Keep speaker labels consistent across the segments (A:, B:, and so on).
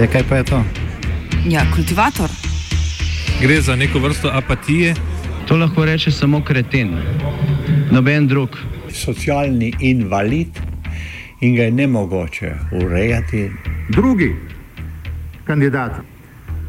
A: E, kaj pa je to?
B: Ja, kultivator.
C: Gre za neko vrsto apatije.
D: To lahko reče samo kreten, noben drug.
E: Socialni invalid in ga je ne mogoče urejati.
F: Drugi kandidat.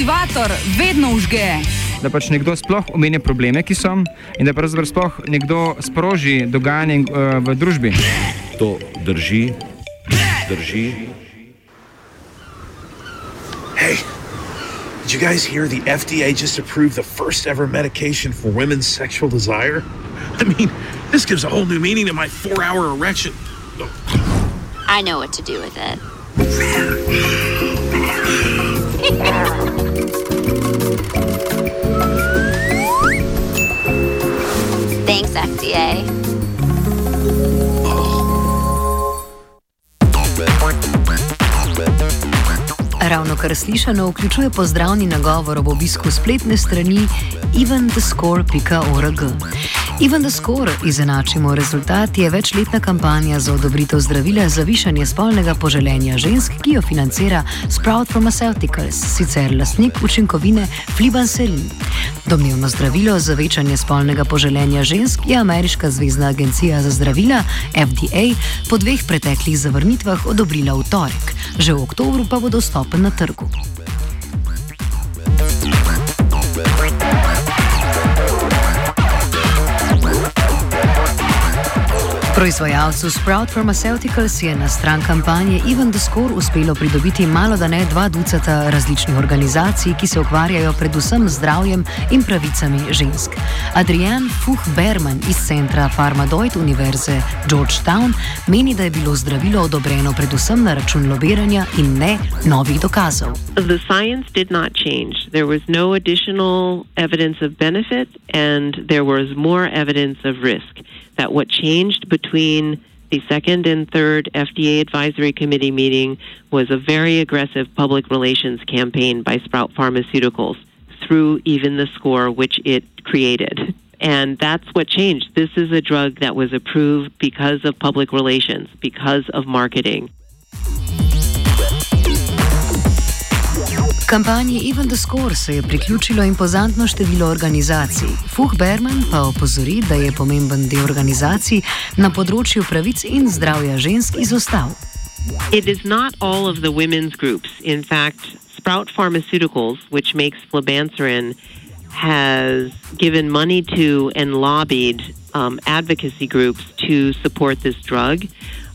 B: Kultivator vedno užge.
G: Da pač nekdo sploh omenja probleme, ki so, in da pravzaprav sploh nekdo sproži dogajanje uh, v družbi.
H: To drži, drži.
I: Hey, did you guys hear the FDA just approved the first ever medication for women's sexual desire? I mean, this gives a whole new meaning to my four hour erection.
J: I know what to do with it. Thanks, FDA.
K: Ravno kar slišano vključuje pozdravni nagovor ob obisku spletne strani eventthescore.org. Even the Score izenačimo rezultat je večletna kampanja za odobritev zdravila za višanje spolnega poželenja žensk, ki jo financira Sprout Pharmaceuticals, sicer lastnik učinkovine Flibanserin. Domnevno zdravilo za večanje spolnega poželenja žensk je ameriška zvezdna agencija za zdravila FDA po dveh preteklih zavrnitvah odobrila v torek, že v oktobru pa bo dostopen na trgu. Proizvajalcu Sprout Pharmaceuticals je na stran kampanje Even the Score uspelo pridobiti malo da ne dva ducata različnih organizacij, ki se ukvarjajo predvsem z zdravjem in pravicami žensk. Adrian Fuch-Berman iz centra Pharmadoid Univerze Georgetown meni, da je bilo zdravilo odobreno predvsem na račun lobiranja in ne novih dokazov.
L: The science did not change. There was no additional evidence of benefit and there was more evidence of risk. That what changed between the second and third FDA advisory committee meeting was a very aggressive public relations campaign by Sprout Pharmaceuticals through even the score which it created. And that's what changed. This is a drug that was approved because of public relations, because of marketing.
K: Kampanji Even the Score se je priključilo impozantno število organizacij. Fuh Berman pa opozori, da je pomemben del organizacij na področju pravic in zdravja žensk izostal.
L: It is not all of the women's groups. In fact, Sprout Pharmaceuticals, which makes flibanserin, has given money to and lobbied um, advocacy groups to support this drug.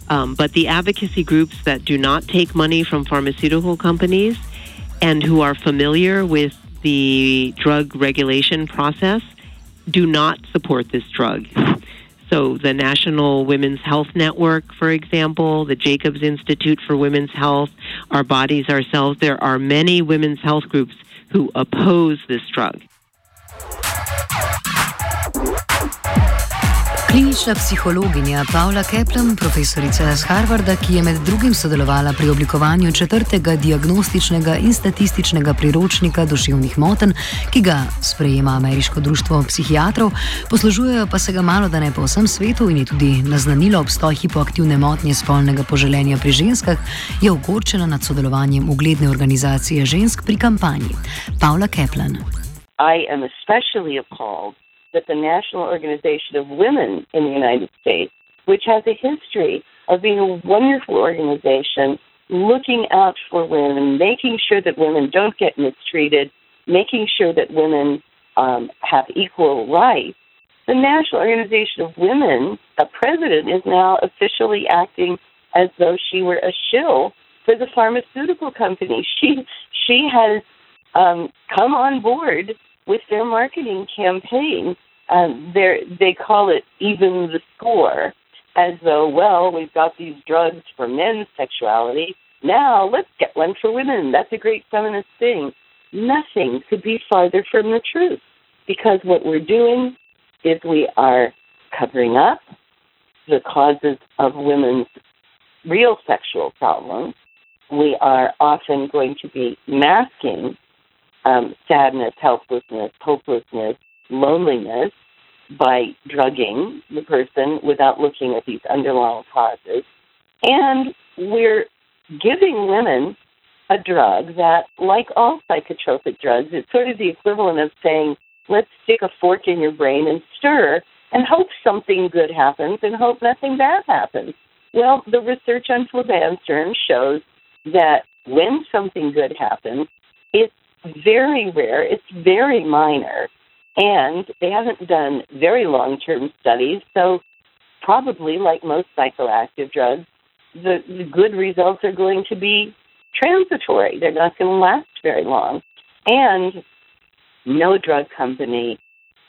L: Um, but the advocacy groups that do not take money from pharmaceutical companies and who are familiar with the drug regulation process do not support this drug. So, the National Women's Health Network, for example, the Jacobs Institute for Women's Health, Our Bodies Ourselves, there are many women's health groups who oppose this drug.
K: Klinična psihologinja Paula Kaplan, profesorica z Harvarda, ki je med drugim sodelovala pri oblikovanju četrtega diagnostičnega in statističnega priročnika duševnih motenj, ki ga sprejema Ameriško društvo psihiatrov, poslužujejo pa se ga malo da ne po vsem svetu in je tudi naznanilo obstoj hipoaktivne motnje spolnega poželenja pri ženskah, je ogorčena nad sodelovanjem ugledne organizacije žensk pri kampanji. Paula Kaplan.
M: I am especially appalled the National Organization of Women in the United States, which has a history of being a wonderful organization looking out for women, making sure that women don't get mistreated, making sure that women um, have equal rights. The National Organization of Women, the president, is now officially acting as though she were a shill for the pharmaceutical company. She she has um, come on board with their marketing campaign um, they call it even the score, as though, well, we've got these drugs for men's sexuality. Now let's get one for women. That's a great feminist thing. Nothing could be farther from the truth because what we're doing is we are covering up the causes of women's real sexual problems. We are often going to be masking um, sadness, helplessness, hopelessness, loneliness by drugging the person without looking at these underlying causes. And we're giving women a drug that, like all psychotropic drugs, it's sort of the equivalent of saying, let's stick a fork in your brain and stir and hope something good happens and hope nothing bad happens. Well, the research on flibanserin shows that when something good happens, it's very rare, it's very minor, and they haven't done very long term studies, so probably like most psychoactive drugs, the, the good results are going to be transitory. They're not going to last very long. And no drug company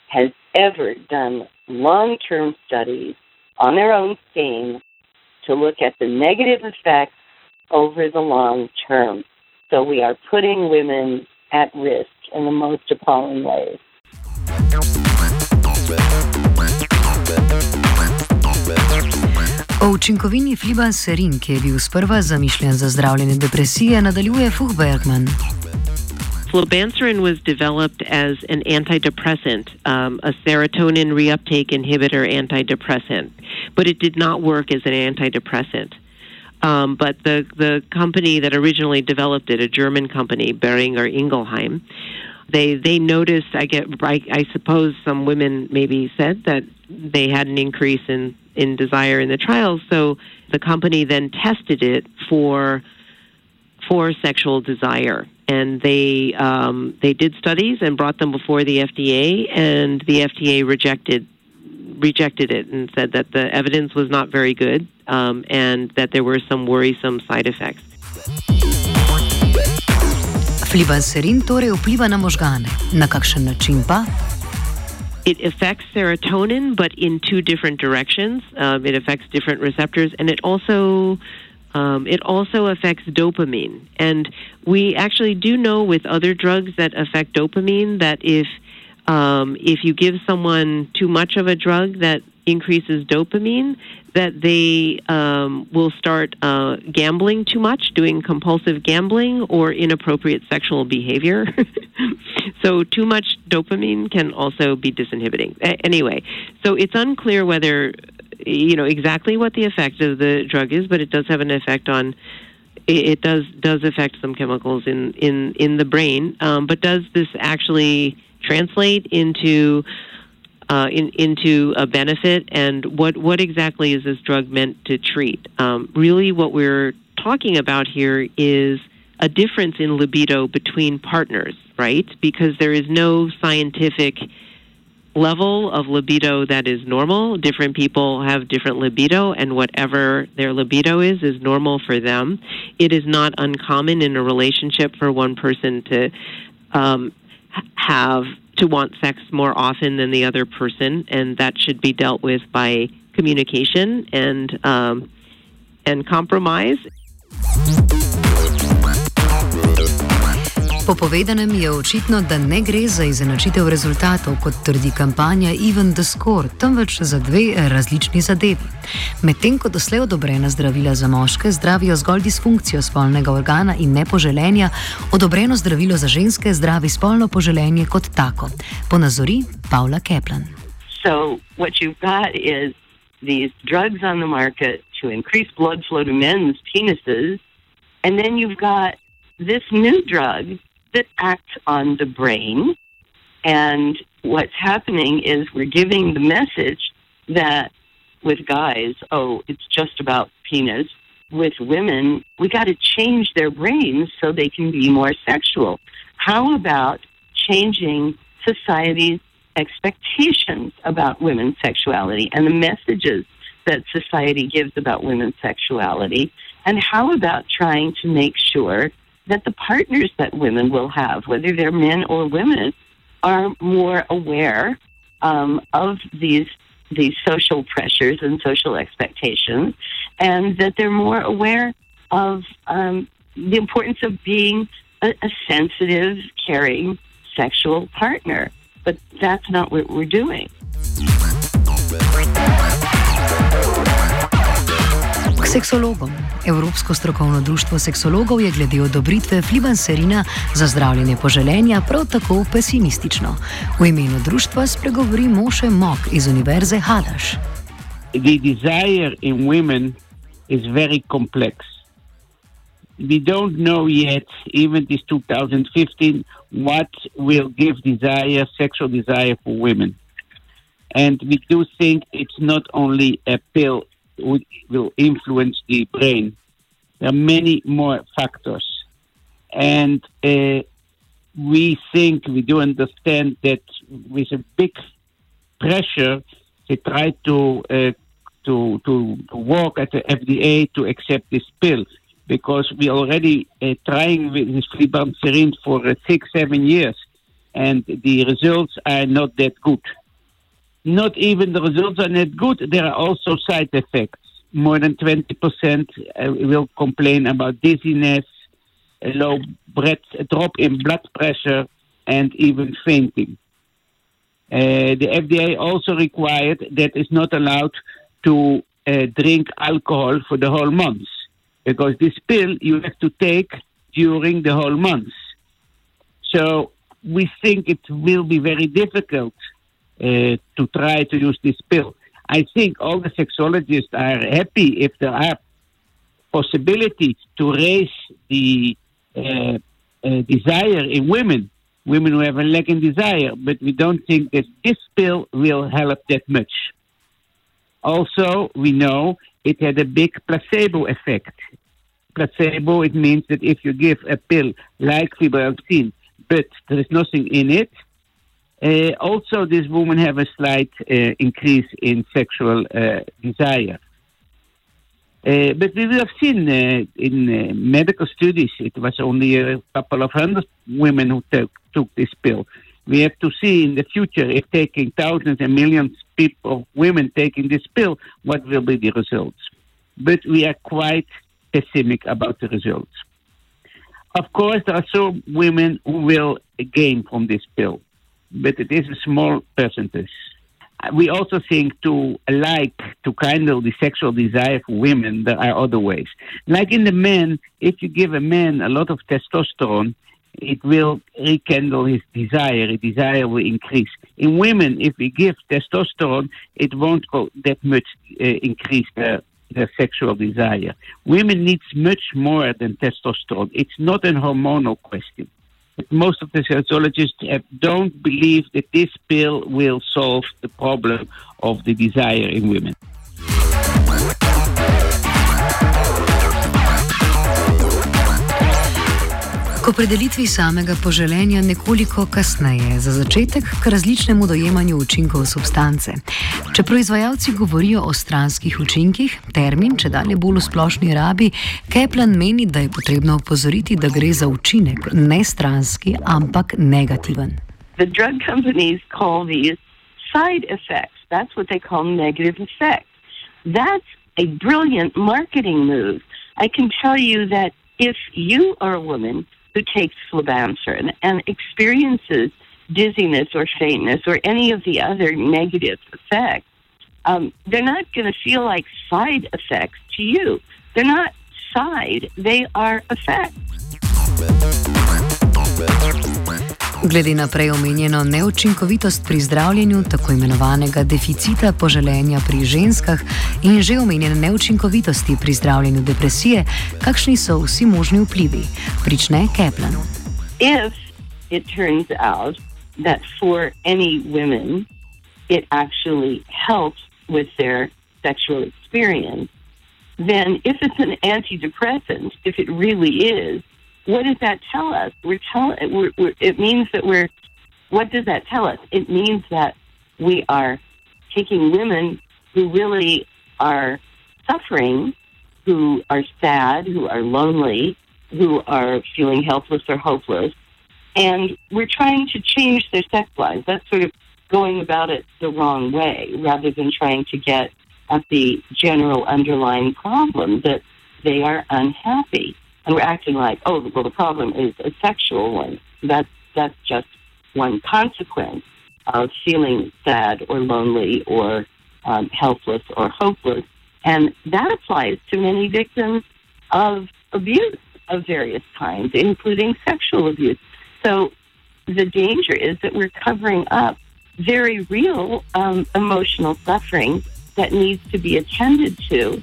M: has ever done long term studies on their own steam to look at the negative effects over the long term. So we are putting women at risk in the most appalling ways.
K: O učinkovini flibanserin, ki je bil sprva zamišljen za zdravljenje depresije, nadaljuje Fuchbergman.
L: Flibanserin was developed as an antidepressant, um, a serotonin reuptake inhibitor antidepressant, but it did not work as an antidepressant. Um, but the the company that originally developed it, a German company, Boehringer Ingelheim, they they noticed. I get. I, I suppose some women maybe said that they had an increase in in desire in the trials. So the company then tested it for for sexual desire, and they um, they did studies and brought them before the FDA, and the FDA rejected rejected it and said that the evidence was not very good um, and that there were some worrisome side effects.
K: Flibanserin torej vpliva na možgane. Na kakšen način pa?
L: It affects serotonin, but in two different directions. Um, it affects different receptors, and it also um, it also affects dopamine. And we actually do know with other drugs that affect dopamine that if um, if you give someone too much of a drug that increases dopamine, that they um, will start uh, gambling too much, doing compulsive gambling or inappropriate sexual behavior. so, too much dopamine can also be disinhibiting. A- anyway, so it's unclear whether you know exactly what the effect of the drug is, but it does have an effect on. It, does does affect some chemicals in in in the brain, um, but does this actually translate into uh, in, into a benefit and what what exactly is this drug meant to treat? Um, really, what we're talking about here is a difference in libido between partners, right? Because there is no scientific level of libido that is normal. Different people have different libido, and whatever their libido is, is normal for them. It is not uncommon in a relationship for one person to um, have to want sex more often than the other person, and that should be dealt with by communication and um, and compromise.
K: Po povedanem je očitno, da ne gre za izenačitev rezultatov, kot trdi kampanja Even the Score, temveč za dve različni zadevi. Medtem ko doslej odobrena zdravila za moške zdravijo zgolj disfunkcijo spolnega organa in nepoželenja, odobreno zdravilo za ženske zdravi spolno poželenje kot tako. Ponazori Paula Keplan.
M: So, what you've got is these drugs on the market to increase blood flow to men's penises, and then you've got this new drug that acts on the brain. And what's happening is we're giving the message that with guys, oh, it's just about penis. With women, we got to change their brains so they can be more sexual. How about changing society's expectations about women's sexuality and the messages that society gives about women's sexuality? And how about trying to make sure that the partners that women will have, whether they're men or women, are more aware um, of these these social pressures and social expectations, and that they're more aware of um, the importance of being a, a sensitive, caring sexual partner. But that's not what we're doing.
K: K. Evropsko strokovno društvo seksologov je glede odobritve flibanserina za zdravljenje poželenja prav tako pesimistično. V imenu društva spregovori Moše Mok iz Univerze Hadaš.
N: The desire in women is very complex. We don't know yet, even this 2015, what will give desire, sexual desire for women. And we do think it's not only a pill which will influence the brain. There are many more factors. And uh, we think, we do understand that with a big pressure, they try to, uh, to, to, to work at the FDA to accept this pill because we are already uh, trying with this flibanserin for uh, six, seven years, and the results are not that good. Not even the results are not good. There are also side effects. More than 20% uh, will complain about dizziness, a low breath, a drop in blood pressure, and even fainting. Uh, the FDA also required that it's not allowed to uh, drink alcohol for the whole month because this pill you have to take during the whole month. So we think it will be very difficult to try to use this pill. I think all the sexologists are happy if there are possibilities to raise the uh, uh, desire in women, women who have a lack in desire, but we don't think that this pill will help that much. Also, we know it had a big placebo effect. Placebo, it means that if you give a pill like fibromycin, but there is nothing in it, uh, also these women have a slight uh, increase in sexual uh, desire. Uh, but we have seen uh, in uh, medical studies, it was only a couple of hundred women who took, took this pill. We have to see in the future if taking thousands and millions people, women taking this pill, what will be the results. But we are quite pessimistic about the results. Of course, there are some women who will gain from this pill, but it is a small percentage. We also think to like to kindle the sexual desire for women, there are other ways. Like in the men, if you give a man a lot of testosterone, it will rekindle his desire. His desire will increase. In women, if we give testosterone, it won't go that much uh, increase their, their sexual desire. Women needs much more than testosterone. It's not a hormonal question. Most of the sexologists have, don't believe that this pill will solve the problem of the desire in women.
K: K opredelitvi samega poželenja nekoliko kasneje, za začetek k različnemu dojemanju učinkov substance. Če proizvajalci govorijo o stranskih učinkih, termin, če dalje bolj v splošni rabi, Keplan meni, da je potrebno opozoriti, da gre za učinek ne stranski, ampak negativen.
M: The drug companies call these side effects. That's what they call negative effects. That's a brilliant marketing move. I can tell you that if you are a woman who takes flibanserin and experiences dizziness or faintness or any of the other negative effects, um, they're not going to feel like side effects to you. They're not side, they are effects.
K: Glede na prej omenjeno neučinkovitost pri zdravljenju tako imenovanega deficita poželenja pri ženskah in že omenjene neučinkovitosti pri zdravljenju depresije, kakšni so vsi možni vplivi, prične Keplan.
M: If it turns out that for any women it actually helps with their sexual experience, then if it's an antidepressant, if it really is, what does that tell us? We're telling we're, we're, it means that we're. What does that tell us? It means that we are taking women who really are suffering, who are sad, who are lonely, who are feeling helpless or hopeless, and we're trying to change their sex lives. That's sort of going about it the wrong way rather than trying to get at the general underlying problem that they are unhappy. And we're acting like, oh, well, the problem is a sexual one. That's, that's just one consequence of feeling sad or lonely or um, helpless or hopeless. And that applies to many victims of abuse of various kinds, including sexual abuse. So the danger is that we're covering up very real um, emotional suffering that needs to be attended to.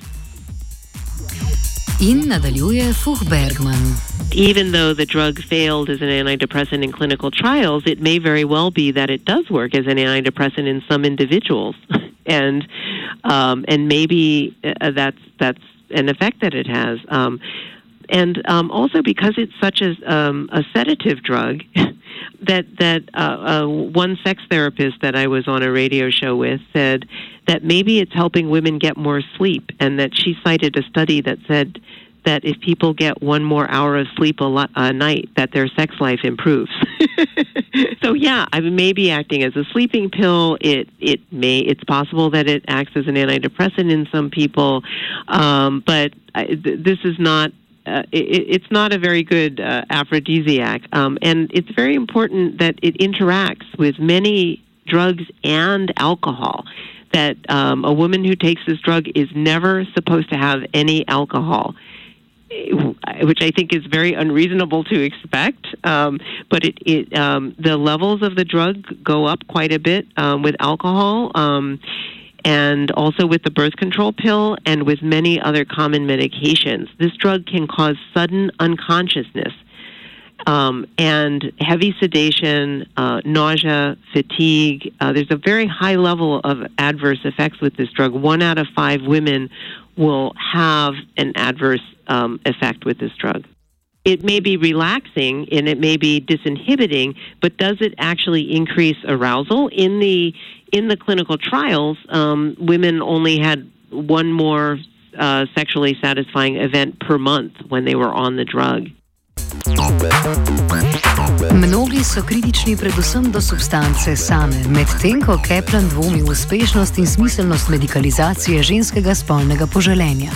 K: In nadaljuje.
L: Even though the drug failed as an antidepressant in clinical trials, it may very well be that it does work as an antidepressant in some individuals, and um, and maybe uh, that's that's an effect that it has. Um, and um, also because it's such a, um, a sedative drug, that that uh, uh, one sex therapist that I was on a radio show with said that maybe it's helping women get more sleep, and that she cited a study that said that if people get one more hour of sleep a, a night, that their sex life improves. so yeah, I may be acting as a sleeping pill. It it may it's possible that it acts as an antidepressant in some people, um, but I, th- this is not uh, it, it's not a very good uh, aphrodisiac. Um, and it's very important that it interacts with many drugs and alcohol. That um, a woman who takes this drug is never supposed to have any alcohol, which I think is very unreasonable to expect. Um, but it, it um, the levels of the drug go up quite a bit um, with alcohol. And also with the birth control pill and with many other common medications. This drug can cause sudden unconsciousness um, and heavy sedation, uh, nausea, fatigue. Uh, there's a very high level of adverse effects with this drug. One out of five women will have an adverse um, effect with this drug. It may be relaxing and it may be disinhibiting, but does it actually increase arousal? In the in the clinical trials, um, women only had one more uh, sexually satisfying event per month when they were on the drug.
K: Mnogi so kritični predvsem do substance same, medtem ko Kaplan dvomi v uspešnost in smiselnost medikalizacije ženskega spolnega poželenja.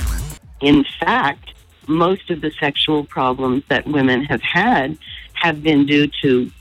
M: In fact, most of the sexual problems that women have had have been due to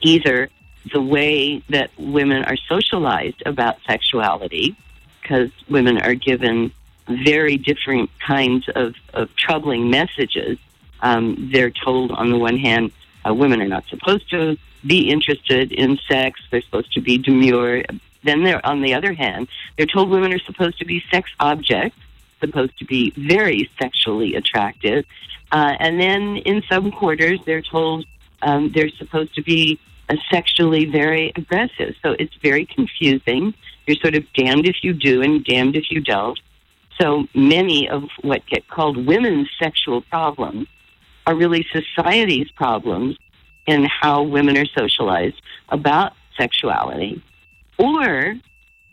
M: either the way that women are socialized about sexuality, because women are given very different kinds of, of troubling messages. Um, they're told, on the one hand, uh, women are not supposed to be interested in sex, they're supposed to be demure. Then, they're, on the other hand, they're told women are supposed to be sex objects, supposed to be very sexually attractive. Uh, and then in some quarters, they're told um, they're supposed to be sexually very aggressive. So it's very confusing. You're sort of damned if you do and damned if you don't. So many of what get called women's sexual problems are really society's problems in how women are socialized about sexuality. Or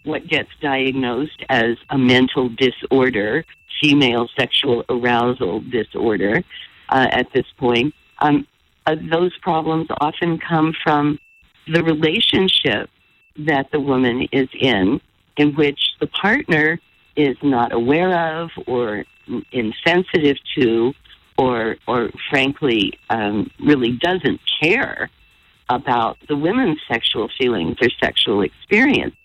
M: what gets diagnosed as a mental disorder, female sexual arousal disorder uh, at this point, um, uh, those problems often come from the relationship that the woman is in, in which the partner is not aware of or insensitive to, or, or frankly, um, really doesn't care about the women's sexual feelings or sexual experience.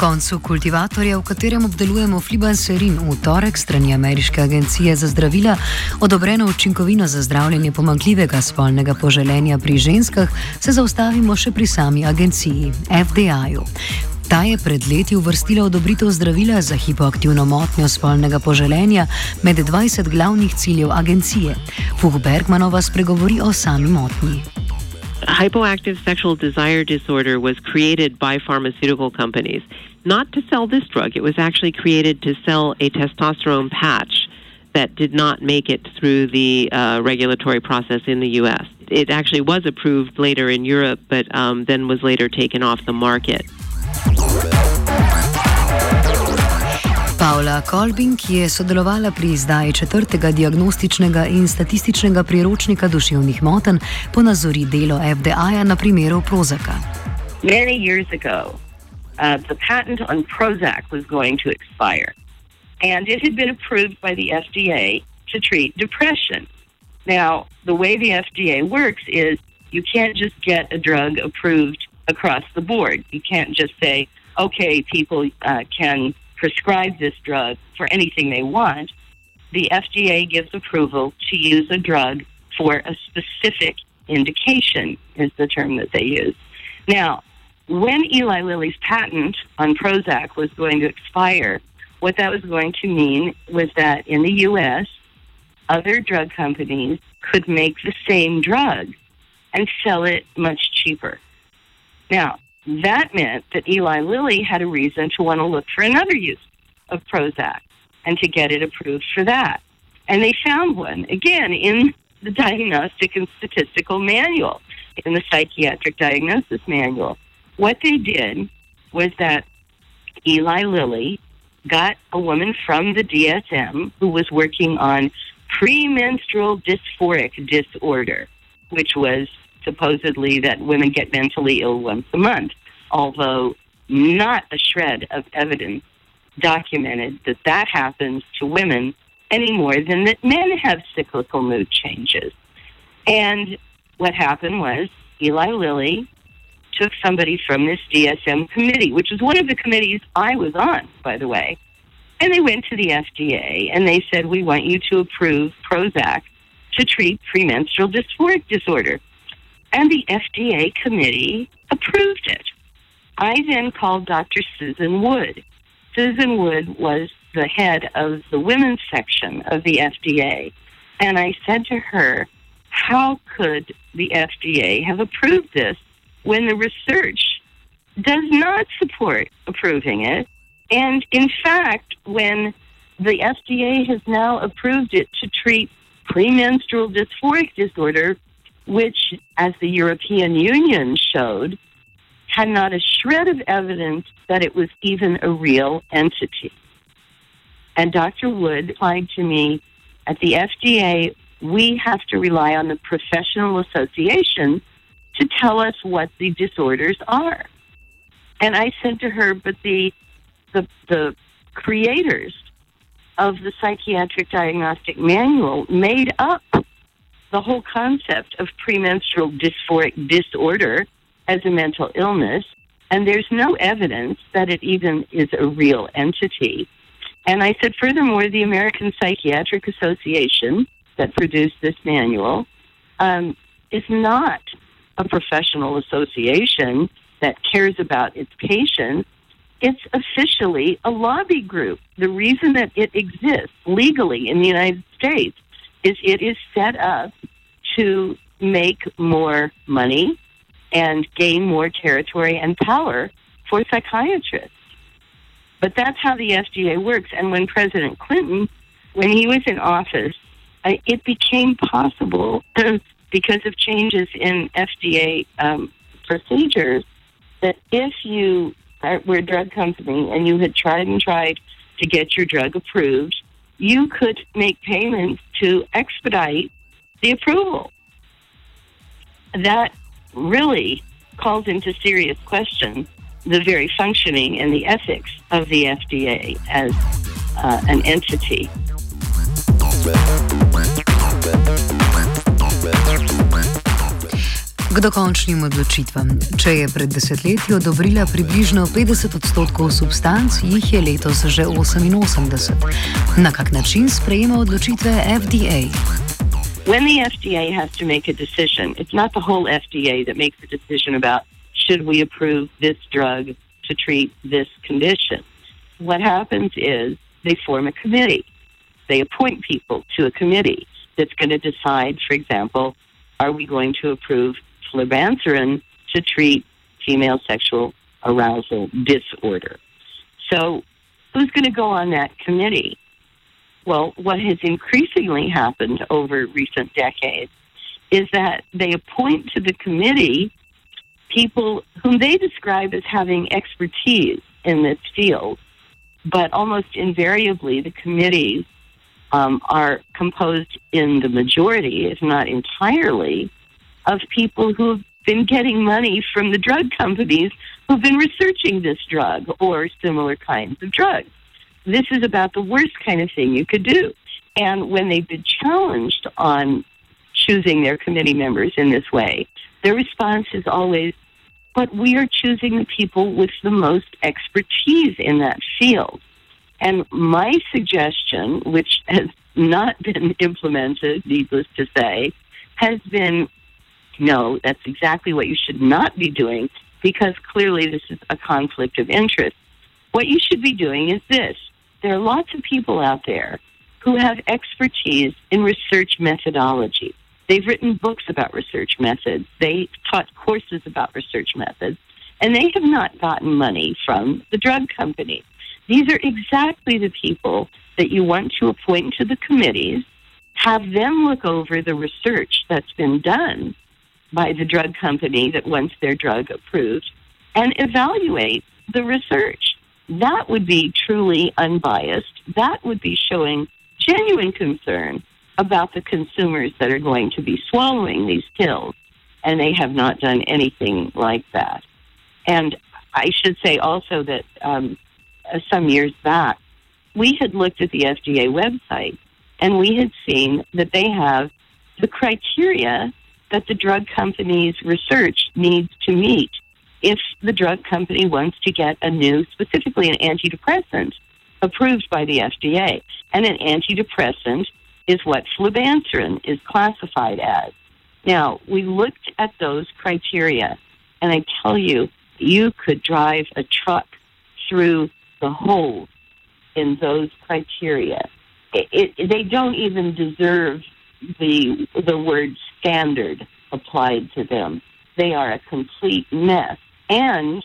K: Koncu kultivatorja, v katerem obdelujemo flibanserin, v torek strani Ameriške agencije za zdravila odobreno učinkovino za zdravljenje pomankljivega spolnega poželenja pri ženskah, se zaustavimo še pri sami agenciji, FDA-ju. Ta je pred leti uvrstila odobritev zdravila za hipoaktivno motnjo spolnega poželenja med 20 glavnih ciljev agencije. Fuh Bergmanova spregovori o sami motnji.
L: Hypoactive sexual desire disorder was created by pharmaceutical companies not to sell this drug. It was actually created to sell a testosterone patch that did not make it through the uh, regulatory process in the U.S. It actually was approved later in Europe, but um, then was later taken off the market.
K: Paula Kolbin, ki je sodelovala pri izdaji četrtega diagnostičnega in statističnega priročnika duševnih motenj, ponazori delo FDA-ja na primeru Prozaka.
M: Many years ago, uh, the patent on Prozac was going to expire, and it had been approved by the FDA to treat depression. Now, the way the FDA works is you can't just get a drug approved across the board. You can't just say, okay, people uh, can prescribe this drug for anything they want. The FDA gives approval to use a drug for a specific indication, is the term that they use. Now, when Eli Lilly's patent on Prozac was going to expire, what that was going to mean was that in the U.S., other drug companies could make the same drug and sell it much cheaper. Now, that meant that Eli Lilly had a reason to want to look for another use of Prozac and to get it approved for that. And they found one, again, in the Diagnostic and Statistical Manual, in the Psychiatric Diagnosis Manual. What they did was that Eli Lilly got a woman from the DSM who was working on premenstrual dysphoric disorder, which was supposedly that women get mentally ill once a month, although not a shred of evidence documented that that happens to women any more than that men have cyclical mood changes. And what happened was Eli Lilly took somebody from this DSM committee, which is one of the committees I was on, by the way, and they went to the FDA and they said, We want you to approve Prozac to treat premenstrual dysphoric disorder. And the FDA committee approved it. I then called Dr. Susan Wood. Susan Wood was the head of the women's section of the FDA. And I said to her, How could the FDA have approved this when the research does not support approving it? And in fact, when the FDA has now approved it to treat premenstrual dysphoric disorder, which, as the European Union showed, had not a shred of evidence that it was even a real entity. And Dr. Wood replied to me at the FDA, we have to rely on the professional association to tell us what the disorders are. And I said to her, but the the, the creators of the psychiatric diagnostic manual made up the whole concept of premenstrual dysphoric disorder as a mental illness, and there's no evidence that it even is a real entity. And I said, furthermore, the American Psychiatric Association that produced this manual um, is not a professional association that cares about its patients it's officially a lobby group. The reason that it exists legally in the United States is it is set up to make more money and gain more territory and power for psychiatrists. But that's how the FDA works. And when President Clinton, when he was in office, it became possible because of changes in FDA um, procedures that if you we're a drug company and you had tried and tried to get your drug approved, you could make payments to expedite the approval. That really calls into serious question the very functioning and the ethics of the FDA as uh, an entity.
K: K dokončnim odločitvam. Če je pred desetletji odobrila približno 50 odstotkov substanc, jih je letos že 88. Na kak način sprejema odločitve FDA?
M: When the FDA has to make a decision, it's not the whole FDA that makes a decision about should we approve this drug to treat this condition. What happens is they form a committee. They appoint people to a committee that's going to decide, for example, are we going to approve flibanserin to treat female sexual arousal disorder. So, who's going to go on that committee? Well, what has increasingly happened over recent decades is that they appoint to the committee people whom they describe as having expertise in this field, but almost invariably the committees um, are composed in the majority, if not entirely, of people who've been getting money from the drug companies who've been researching this drug or similar kinds of drugs. This is about the worst kind of thing you could do. And when they've been challenged on choosing their committee members in this way, their response is always, but we are choosing the people with the most expertise in that field. And my suggestion, which has not been implemented, needless to say, has been no, that's exactly what you should not be doing because clearly this is a conflict of interest. What you should be doing is this there are lots of people out there who have expertise in research methodology. They've written books about research methods, they taught courses about research methods, and they have not gotten money from the drug company. These are exactly the people that you want to appoint to the committees, have them look over the research that's been done by the drug company that wants their drug approved, and evaluate the research. That would be truly unbiased. That would be showing genuine concern about the consumers that are going to be swallowing these pills, and they have not done anything like that. And I should say also that um, uh, some years back, we had looked at the FDA website and we had seen that they have the criteria that the drug company's research needs to meet if the drug company wants to get a new, specifically an antidepressant, approved by the FDA. And an antidepressant is what flibanserin is classified as. Now, we looked at those criteria, and I tell you, you could drive a truck through the holes in those criteria. It, it, they don't even deserve the the word standard applied to them. They are a complete mess. And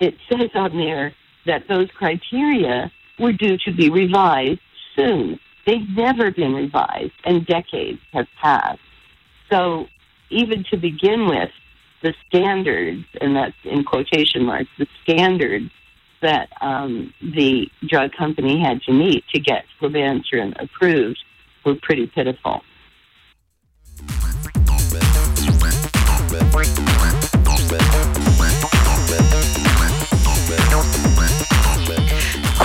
M: it says on there that those criteria were due to be revised soon. They've never been revised, and decades have passed. So, even to begin with, the standards, and that's in quotation marks, the standards that um, the drug company had to meet to get flibanserin approved were pretty pitiful.